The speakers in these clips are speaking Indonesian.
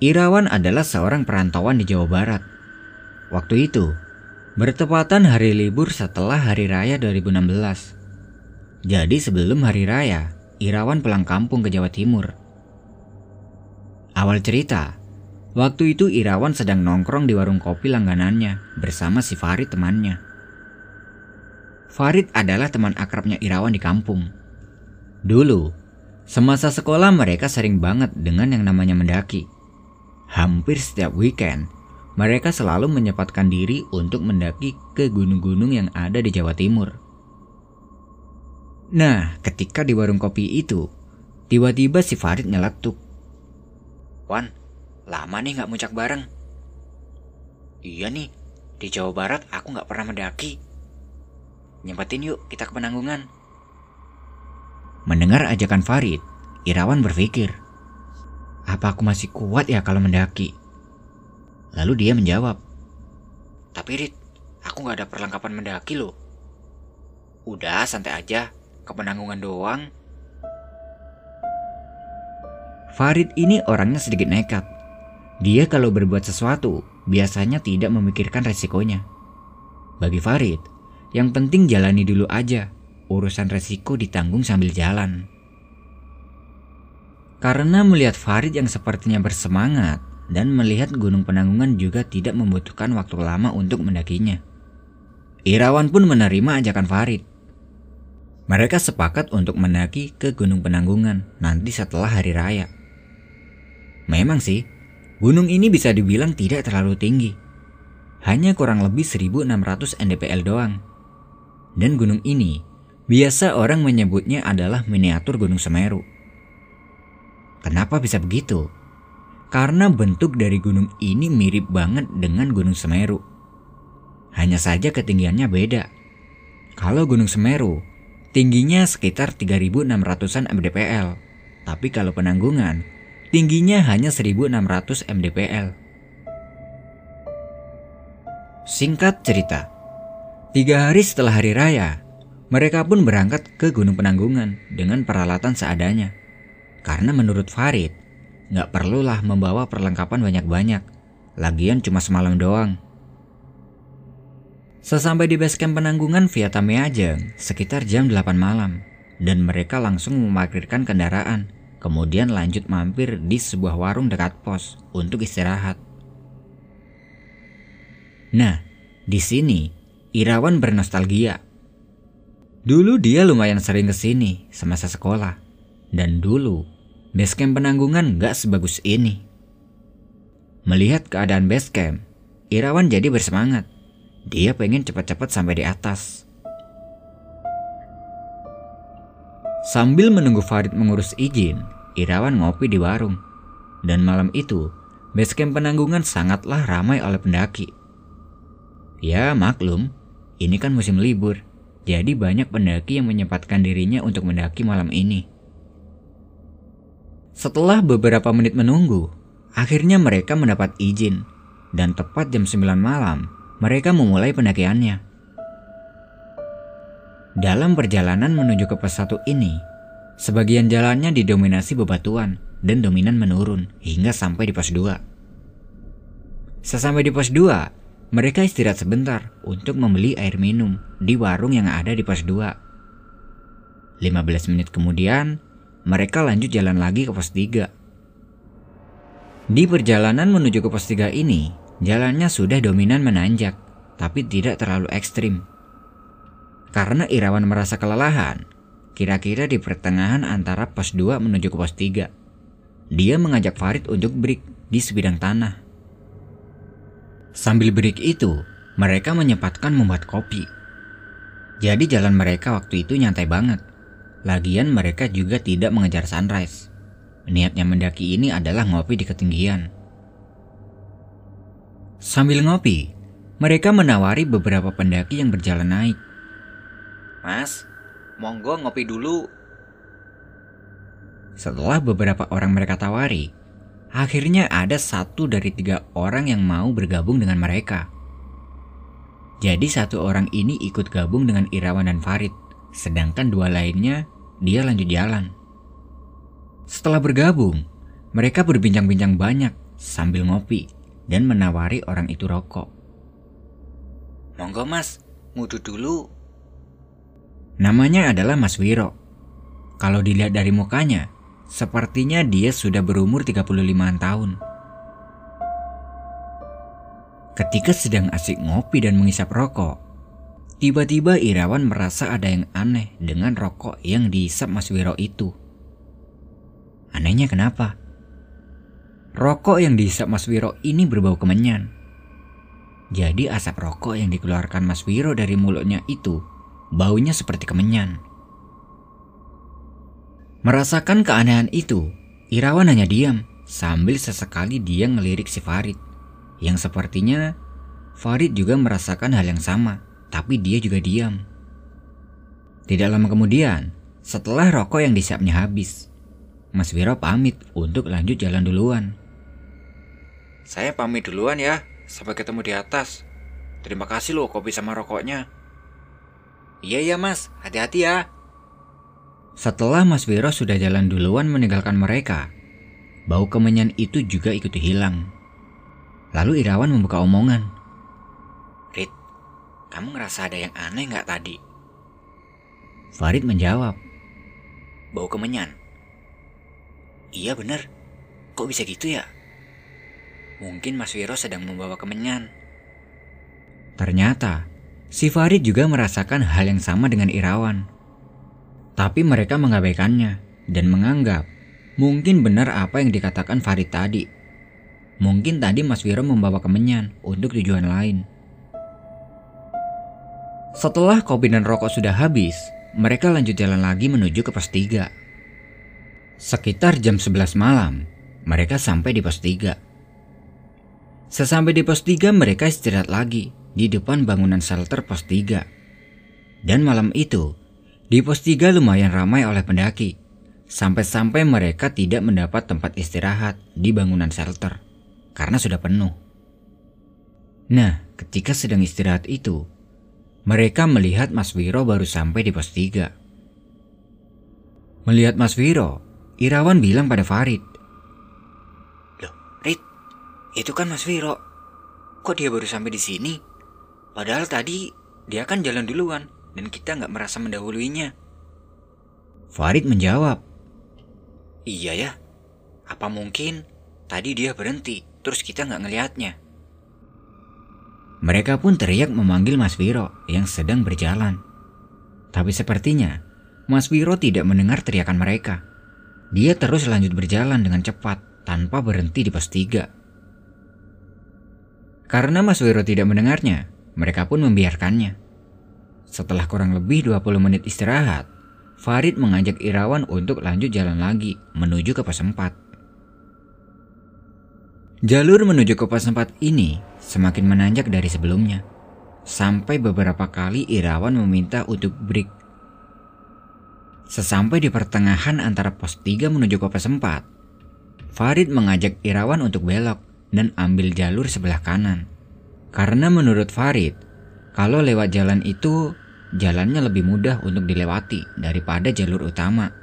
Irawan adalah seorang perantauan di Jawa Barat. Waktu itu, bertepatan hari libur setelah Hari Raya 2016. Jadi sebelum Hari Raya, Irawan pulang kampung ke Jawa Timur. Awal cerita, waktu itu Irawan sedang nongkrong di warung kopi langganannya bersama si Farid temannya. Farid adalah teman akrabnya Irawan di kampung. Dulu, semasa sekolah mereka sering banget dengan yang namanya mendaki. Hampir setiap weekend, mereka selalu menyempatkan diri untuk mendaki ke gunung-gunung yang ada di Jawa Timur. Nah, ketika di warung kopi itu, tiba-tiba si Farid nyeletuk. Wan, lama nih gak muncak bareng. Iya nih, di Jawa Barat aku gak pernah mendaki. Nyempetin yuk kita ke penanggungan. Mendengar ajakan Farid, Irawan berpikir, apa aku masih kuat ya kalau mendaki? Lalu dia menjawab, Tapi Rit, aku gak ada perlengkapan mendaki loh. Udah santai aja, ke penanggungan doang. Farid ini orangnya sedikit nekat. Dia kalau berbuat sesuatu, biasanya tidak memikirkan resikonya. Bagi Farid, yang penting jalani dulu aja. Urusan resiko ditanggung sambil jalan. Karena melihat Farid yang sepertinya bersemangat dan melihat Gunung Penanggungan juga tidak membutuhkan waktu lama untuk mendakinya. Irawan pun menerima ajakan Farid. Mereka sepakat untuk mendaki ke Gunung Penanggungan nanti setelah hari raya. Memang sih, gunung ini bisa dibilang tidak terlalu tinggi. Hanya kurang lebih 1600 NDPL doang. Dan gunung ini biasa orang menyebutnya adalah miniatur Gunung Semeru. Kenapa bisa begitu? Karena bentuk dari gunung ini mirip banget dengan Gunung Semeru. Hanya saja ketinggiannya beda. Kalau Gunung Semeru, tingginya sekitar 3600-an mdpl. Tapi kalau penanggungan, tingginya hanya 1600 mdpl. Singkat cerita, tiga hari setelah hari raya, mereka pun berangkat ke Gunung Penanggungan dengan peralatan seadanya. Karena menurut Farid, nggak perlulah membawa perlengkapan banyak-banyak. Lagian cuma semalam doang. Sesampai di base camp penanggungan via Tameajeng sekitar jam 8 malam dan mereka langsung memarkirkan kendaraan kemudian lanjut mampir di sebuah warung dekat pos untuk istirahat. Nah, di sini Irawan bernostalgia. Dulu dia lumayan sering ke sini semasa sekolah dan dulu, basecamp penanggungan gak sebagus ini. Melihat keadaan basecamp, Irawan jadi bersemangat. Dia pengen cepat-cepat sampai di atas. Sambil menunggu Farid mengurus izin, Irawan ngopi di warung. Dan malam itu, basecamp penanggungan sangatlah ramai oleh pendaki. Ya maklum, ini kan musim libur, jadi banyak pendaki yang menyempatkan dirinya untuk mendaki malam ini. Setelah beberapa menit menunggu, akhirnya mereka mendapat izin dan tepat jam 9 malam, mereka memulai pendakiannya. Dalam perjalanan menuju ke pos satu ini, sebagian jalannya didominasi bebatuan dan dominan menurun hingga sampai di pos 2. Sesampai di pos 2, mereka istirahat sebentar untuk membeli air minum di warung yang ada di pos 2. 15 menit kemudian, mereka lanjut jalan lagi ke pos 3. Di perjalanan menuju ke pos 3 ini, jalannya sudah dominan menanjak, tapi tidak terlalu ekstrim. Karena Irawan merasa kelelahan, kira-kira di pertengahan antara pos 2 menuju ke pos 3. Dia mengajak Farid untuk break di sebidang tanah. Sambil break itu, mereka menyempatkan membuat kopi. Jadi jalan mereka waktu itu nyantai banget. Lagian mereka juga tidak mengejar sunrise. Niatnya mendaki ini adalah ngopi di ketinggian. Sambil ngopi, mereka menawari beberapa pendaki yang berjalan naik. Mas, monggo ngopi dulu. Setelah beberapa orang mereka tawari, akhirnya ada satu dari tiga orang yang mau bergabung dengan mereka. Jadi satu orang ini ikut gabung dengan Irawan dan Farid sedangkan dua lainnya dia lanjut jalan. Setelah bergabung, mereka berbincang-bincang banyak sambil ngopi dan menawari orang itu rokok. Monggo mas, ngudu dulu. Namanya adalah Mas Wiro. Kalau dilihat dari mukanya, sepertinya dia sudah berumur 35 tahun. Ketika sedang asik ngopi dan mengisap rokok, tiba-tiba Irawan merasa ada yang aneh dengan rokok yang diisap Mas Wiro itu. Anehnya kenapa? Rokok yang dihisap Mas Wiro ini berbau kemenyan. Jadi asap rokok yang dikeluarkan Mas Wiro dari mulutnya itu baunya seperti kemenyan. Merasakan keanehan itu, Irawan hanya diam sambil sesekali dia ngelirik si Farid. Yang sepertinya Farid juga merasakan hal yang sama, tapi dia juga diam. Tidak lama kemudian, setelah rokok yang disapnya habis, Mas Wiro pamit untuk lanjut jalan duluan. Saya pamit duluan ya, sampai ketemu di atas. Terima kasih loh kopi sama rokoknya. Iya ya mas, hati-hati ya. Setelah Mas Wiro sudah jalan duluan meninggalkan mereka, bau kemenyan itu juga ikut hilang. Lalu Irawan membuka omongan. Kamu ngerasa ada yang aneh nggak tadi? Farid menjawab. Bau kemenyan. Iya bener, kok bisa gitu ya? Mungkin Mas Wiro sedang membawa kemenyan. Ternyata, si Farid juga merasakan hal yang sama dengan Irawan. Tapi mereka mengabaikannya dan menganggap mungkin benar apa yang dikatakan Farid tadi. Mungkin tadi Mas Wiro membawa kemenyan untuk tujuan lain. Setelah kopi dan rokok sudah habis, mereka lanjut jalan lagi menuju ke pos 3. Sekitar jam 11 malam, mereka sampai di pos 3. Sesampai di pos 3 mereka istirahat lagi di depan bangunan shelter pos 3. Dan malam itu, di pos 3 lumayan ramai oleh pendaki. Sampai-sampai mereka tidak mendapat tempat istirahat di bangunan shelter karena sudah penuh. Nah, ketika sedang istirahat itu, mereka melihat Mas Wiro baru sampai di pos 3. Melihat Mas Wiro, Irawan bilang pada Farid, Itu kan Mas Viro. Kok dia baru sampai di sini? Padahal tadi dia kan jalan duluan dan kita nggak merasa mendahuluinya. Farid menjawab. Iya ya. Apa mungkin tadi dia berhenti terus kita nggak ngelihatnya? Mereka pun teriak memanggil Mas Viro yang sedang berjalan. Tapi sepertinya Mas Viro tidak mendengar teriakan mereka. Dia terus lanjut berjalan dengan cepat tanpa berhenti di pos 3. Karena Mas Wiro tidak mendengarnya, mereka pun membiarkannya. Setelah kurang lebih 20 menit istirahat, Farid mengajak Irawan untuk lanjut jalan lagi menuju ke pos 4. Jalur menuju ke pos 4 ini semakin menanjak dari sebelumnya. Sampai beberapa kali Irawan meminta untuk break. Sesampai di pertengahan antara pos 3 menuju ke pos 4, Farid mengajak Irawan untuk belok dan ambil jalur sebelah kanan. Karena menurut Farid, kalau lewat jalan itu jalannya lebih mudah untuk dilewati daripada jalur utama.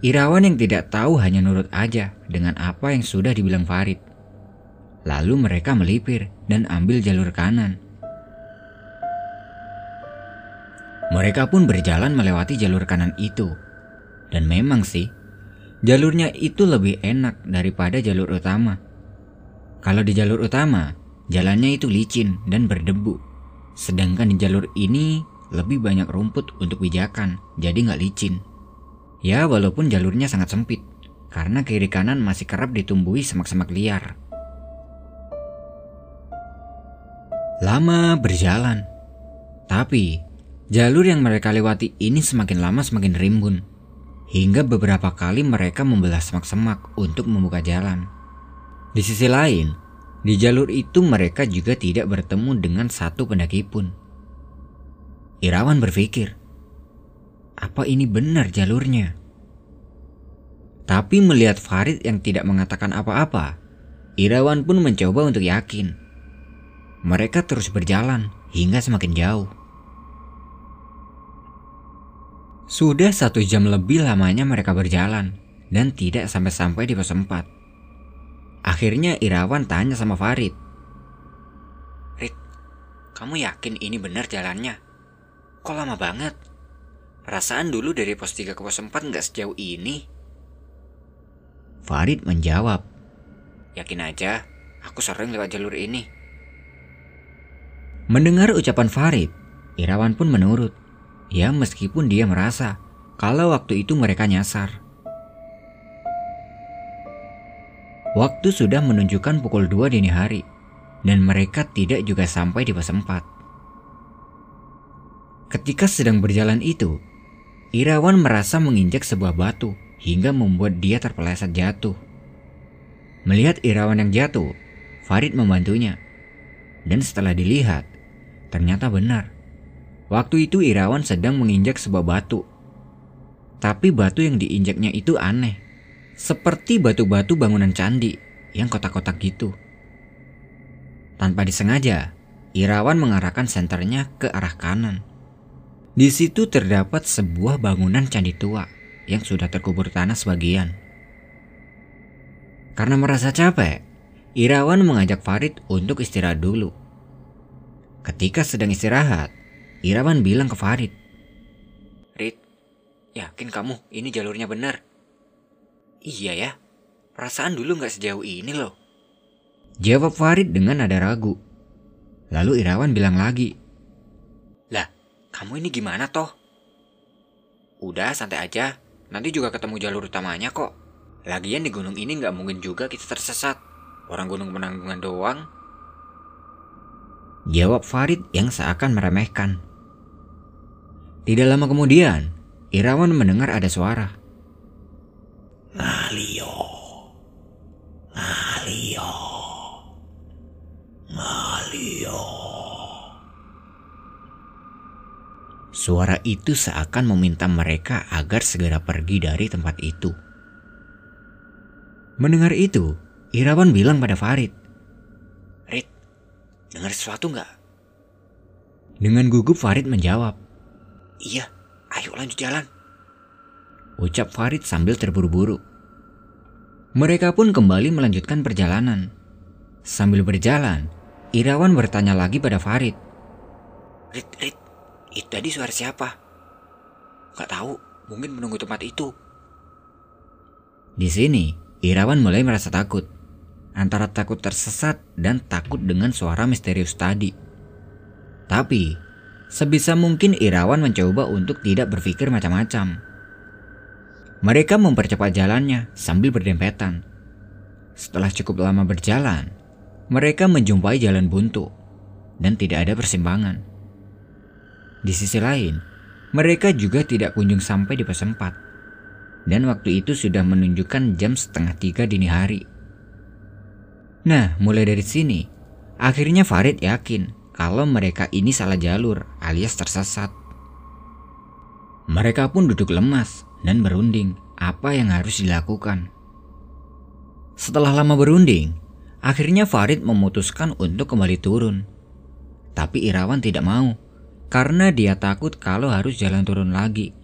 Irawan yang tidak tahu hanya nurut aja dengan apa yang sudah dibilang Farid. Lalu mereka melipir dan ambil jalur kanan. Mereka pun berjalan melewati jalur kanan itu. Dan memang sih, jalurnya itu lebih enak daripada jalur utama. Kalau di jalur utama, jalannya itu licin dan berdebu. Sedangkan di jalur ini lebih banyak rumput untuk pijakan, jadi nggak licin. Ya walaupun jalurnya sangat sempit, karena kiri kanan masih kerap ditumbuhi semak-semak liar. Lama berjalan, tapi jalur yang mereka lewati ini semakin lama semakin rimbun. Hingga beberapa kali mereka membelah semak-semak untuk membuka jalan. Di sisi lain, di jalur itu mereka juga tidak bertemu dengan satu pendaki pun. Irawan berpikir, apa ini benar jalurnya? Tapi melihat Farid yang tidak mengatakan apa-apa, Irawan pun mencoba untuk yakin. Mereka terus berjalan hingga semakin jauh. Sudah satu jam lebih lamanya mereka berjalan dan tidak sampai-sampai di pos 4. Akhirnya Irawan tanya sama Farid. Rit, kamu yakin ini benar jalannya? Kok lama banget? Perasaan dulu dari pos 3 ke pos 4 nggak sejauh ini. Farid menjawab. Yakin aja, aku sering lewat jalur ini. Mendengar ucapan Farid, Irawan pun menurut. Ya meskipun dia merasa kalau waktu itu mereka nyasar. Waktu sudah menunjukkan pukul 2 dini hari dan mereka tidak juga sampai di pos 4. Ketika sedang berjalan itu, Irawan merasa menginjak sebuah batu hingga membuat dia terpeleset jatuh. Melihat Irawan yang jatuh, Farid membantunya. Dan setelah dilihat, ternyata benar. Waktu itu Irawan sedang menginjak sebuah batu. Tapi batu yang diinjaknya itu aneh. Seperti batu-batu bangunan candi yang kotak-kotak gitu. Tanpa disengaja, Irawan mengarahkan senternya ke arah kanan. Di situ terdapat sebuah bangunan candi tua yang sudah terkubur tanah sebagian. Karena merasa capek, Irawan mengajak Farid untuk istirahat dulu. Ketika sedang istirahat, Irawan bilang ke Farid, Rit, yakin kamu ini jalurnya benar? Iya ya, perasaan dulu nggak sejauh ini loh. Jawab Farid dengan nada ragu. Lalu Irawan bilang lagi, Kamu ini gimana toh? Udah santai aja, nanti juga ketemu jalur utamanya kok. Lagian di gunung ini nggak mungkin juga kita tersesat. Orang gunung penanggungan doang. Jawab Farid yang seakan meremehkan. Tidak lama kemudian, Irawan mendengar ada suara. Ngalio. Ngalio. Ngalio. Suara itu seakan meminta mereka agar segera pergi dari tempat itu. Mendengar itu, Irawan bilang pada Farid. Rit, dengar sesuatu nggak? Dengan gugup Farid menjawab. Iya, ayo lanjut jalan. Ucap Farid sambil terburu-buru. Mereka pun kembali melanjutkan perjalanan. Sambil berjalan, Irawan bertanya lagi pada Farid. Rit, Rit, itu tadi suara siapa? Gak tahu, mungkin menunggu tempat itu. Di sini, Irawan mulai merasa takut. Antara takut tersesat dan takut dengan suara misterius tadi. Tapi, sebisa mungkin Irawan mencoba untuk tidak berpikir macam-macam. Mereka mempercepat jalannya sambil berdempetan. Setelah cukup lama berjalan, mereka menjumpai jalan buntu dan tidak ada persimpangan. Di sisi lain, mereka juga tidak kunjung sampai di pos 4. Dan waktu itu sudah menunjukkan jam setengah tiga dini hari. Nah, mulai dari sini, akhirnya Farid yakin kalau mereka ini salah jalur alias tersesat. Mereka pun duduk lemas dan berunding apa yang harus dilakukan. Setelah lama berunding, akhirnya Farid memutuskan untuk kembali turun. Tapi Irawan tidak mau karena dia takut kalau harus jalan turun lagi.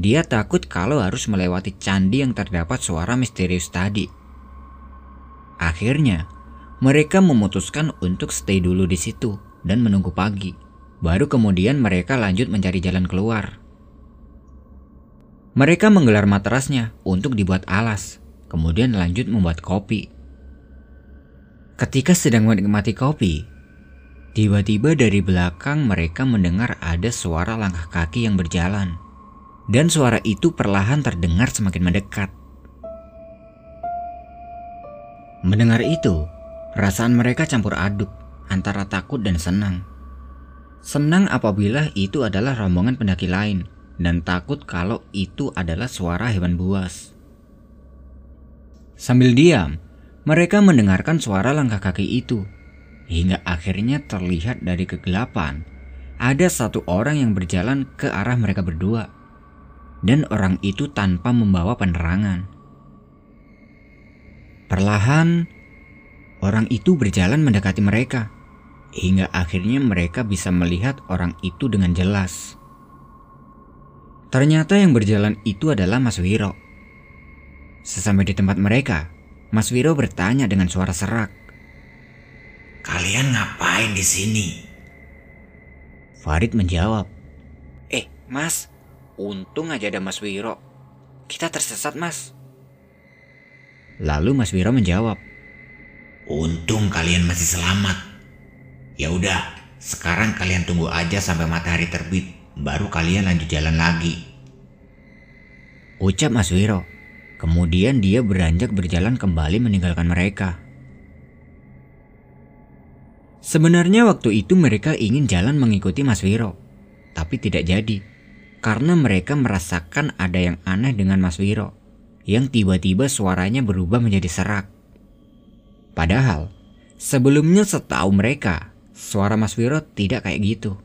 Dia takut kalau harus melewati candi yang terdapat suara misterius tadi. Akhirnya, mereka memutuskan untuk stay dulu di situ dan menunggu pagi. Baru kemudian mereka lanjut mencari jalan keluar. Mereka menggelar matrasnya untuk dibuat alas, kemudian lanjut membuat kopi. Ketika sedang menikmati kopi, tiba-tiba dari belakang mereka mendengar ada suara langkah kaki yang berjalan. Dan suara itu perlahan terdengar semakin mendekat. Mendengar itu, perasaan mereka campur aduk antara takut dan senang. Senang apabila itu adalah rombongan pendaki lain dan takut kalau itu adalah suara hewan buas. Sambil diam, mereka mendengarkan suara langkah kaki itu hingga akhirnya terlihat dari kegelapan ada satu orang yang berjalan ke arah mereka berdua dan orang itu tanpa membawa penerangan. Perlahan, orang itu berjalan mendekati mereka, hingga akhirnya mereka bisa melihat orang itu dengan jelas. Ternyata yang berjalan itu adalah Mas Wiro. Sesampai di tempat mereka, Mas Wiro bertanya dengan suara serak. Kalian ngapain di sini? Farid menjawab. Eh, Mas, untung aja ada Mas Wiro. Kita tersesat, Mas. Lalu Mas Wiro menjawab. Untung kalian masih selamat. Ya udah, sekarang kalian tunggu aja sampai matahari terbit, baru kalian lanjut jalan lagi. Ucap Mas Wiro. Kemudian dia beranjak berjalan kembali meninggalkan mereka. Sebenarnya waktu itu mereka ingin jalan mengikuti Mas Wiro, tapi tidak jadi karena mereka merasakan ada yang aneh dengan Mas Wiro yang tiba-tiba suaranya berubah menjadi serak. Padahal sebelumnya setahu mereka suara Mas Wiro tidak kayak gitu.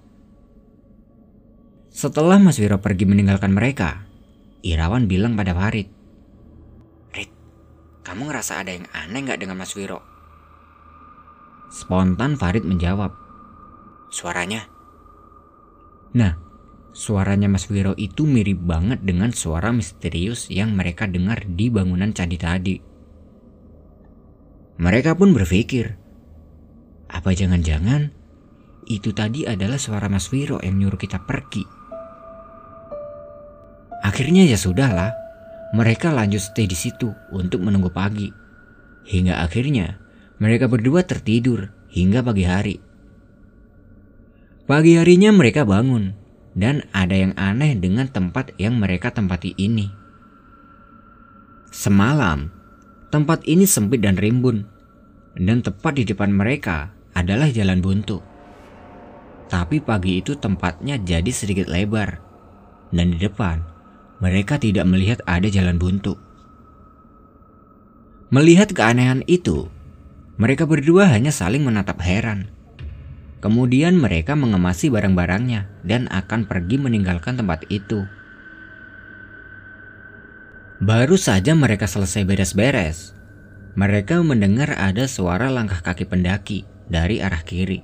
Setelah Mas Wiro pergi meninggalkan mereka, Irawan bilang pada Farid, kamu ngerasa ada yang aneh nggak dengan Mas Wiro? Spontan Farid menjawab. Suaranya. Nah, suaranya Mas Wiro itu mirip banget dengan suara misterius yang mereka dengar di bangunan candi tadi. Mereka pun berpikir, apa jangan-jangan itu tadi adalah suara Mas Wiro yang nyuruh kita pergi? Akhirnya ya sudahlah, mereka lanjut stay di situ untuk menunggu pagi. Hingga akhirnya mereka berdua tertidur hingga pagi hari. Pagi harinya mereka bangun dan ada yang aneh dengan tempat yang mereka tempati ini. Semalam, tempat ini sempit dan rimbun dan tepat di depan mereka adalah jalan buntu. Tapi pagi itu tempatnya jadi sedikit lebar dan di depan mereka tidak melihat ada jalan buntu. Melihat keanehan itu, mereka berdua hanya saling menatap heran. Kemudian mereka mengemasi barang-barangnya dan akan pergi meninggalkan tempat itu. Baru saja mereka selesai beres-beres, mereka mendengar ada suara langkah kaki pendaki dari arah kiri.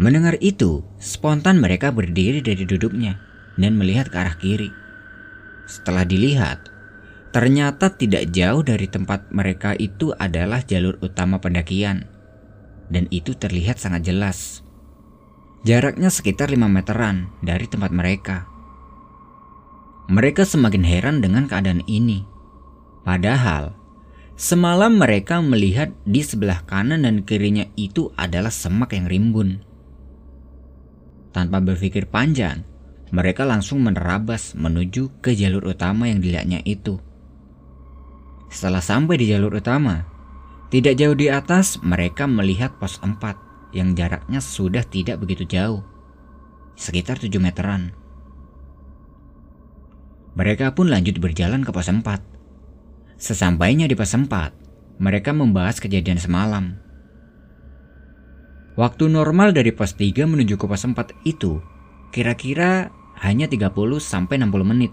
Mendengar itu, spontan mereka berdiri dari duduknya dan melihat ke arah kiri. Setelah dilihat, ternyata tidak jauh dari tempat mereka itu adalah jalur utama pendakian. Dan itu terlihat sangat jelas. Jaraknya sekitar 5 meteran dari tempat mereka. Mereka semakin heran dengan keadaan ini. Padahal, semalam mereka melihat di sebelah kanan dan kirinya itu adalah semak yang rimbun. Tanpa berpikir panjang, mereka langsung menerabas menuju ke jalur utama yang dilihatnya itu. Setelah sampai di jalur utama, tidak jauh di atas mereka melihat pos 4 yang jaraknya sudah tidak begitu jauh, sekitar 7 meteran. Mereka pun lanjut berjalan ke pos 4. Sesampainya di pos 4, mereka membahas kejadian semalam. Waktu normal dari pos 3 menuju ke pos 4 itu kira-kira hanya 30 sampai 60 menit.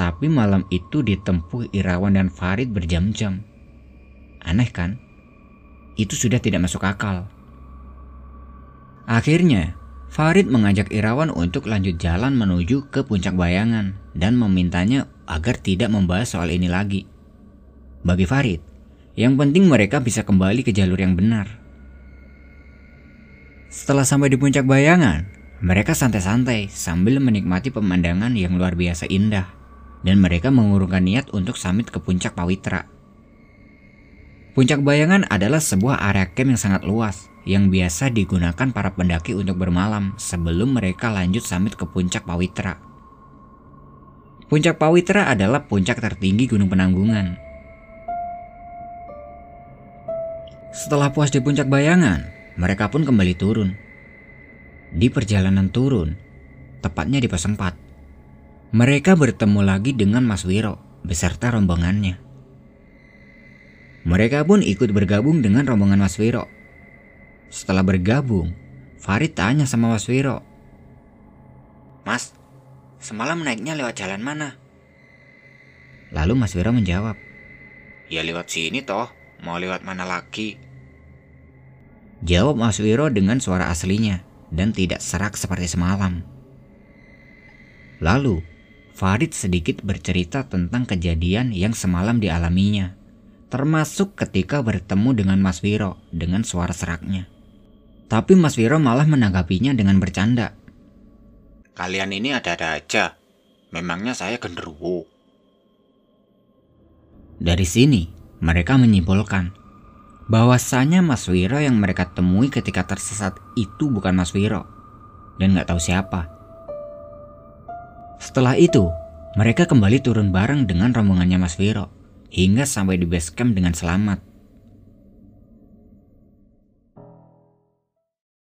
Tapi malam itu ditempuh Irawan dan Farid berjam-jam. Aneh kan? Itu sudah tidak masuk akal. Akhirnya, Farid mengajak Irawan untuk lanjut jalan menuju ke puncak bayangan dan memintanya agar tidak membahas soal ini lagi. Bagi Farid, yang penting mereka bisa kembali ke jalur yang benar. Setelah sampai di puncak bayangan, mereka santai-santai sambil menikmati pemandangan yang luar biasa indah, dan mereka mengurungkan niat untuk samit ke puncak Pawitra. Puncak Bayangan adalah sebuah area camp yang sangat luas, yang biasa digunakan para pendaki untuk bermalam sebelum mereka lanjut samit ke puncak Pawitra. Puncak Pawitra adalah puncak tertinggi Gunung Penanggungan. Setelah puas di puncak Bayangan, mereka pun kembali turun di perjalanan turun, tepatnya di pos 4, mereka bertemu lagi dengan Mas Wiro beserta rombongannya. Mereka pun ikut bergabung dengan rombongan Mas Wiro. Setelah bergabung, Farid tanya sama Mas Wiro. Mas, semalam naiknya lewat jalan mana? Lalu Mas Wiro menjawab. Ya lewat sini toh, mau lewat mana lagi? Jawab Mas Wiro dengan suara aslinya dan tidak serak seperti semalam. Lalu, Farid sedikit bercerita tentang kejadian yang semalam dialaminya, termasuk ketika bertemu dengan Mas Wiro dengan suara seraknya. Tapi Mas Wiro malah menanggapinya dengan bercanda. Kalian ini ada-ada aja. Memangnya saya genderuwo. Dari sini, mereka menyimpulkan bahwasanya Mas Wiro yang mereka temui ketika tersesat itu bukan Mas Wiro dan nggak tahu siapa. Setelah itu, mereka kembali turun bareng dengan rombongannya Mas Wiro hingga sampai di base camp dengan selamat.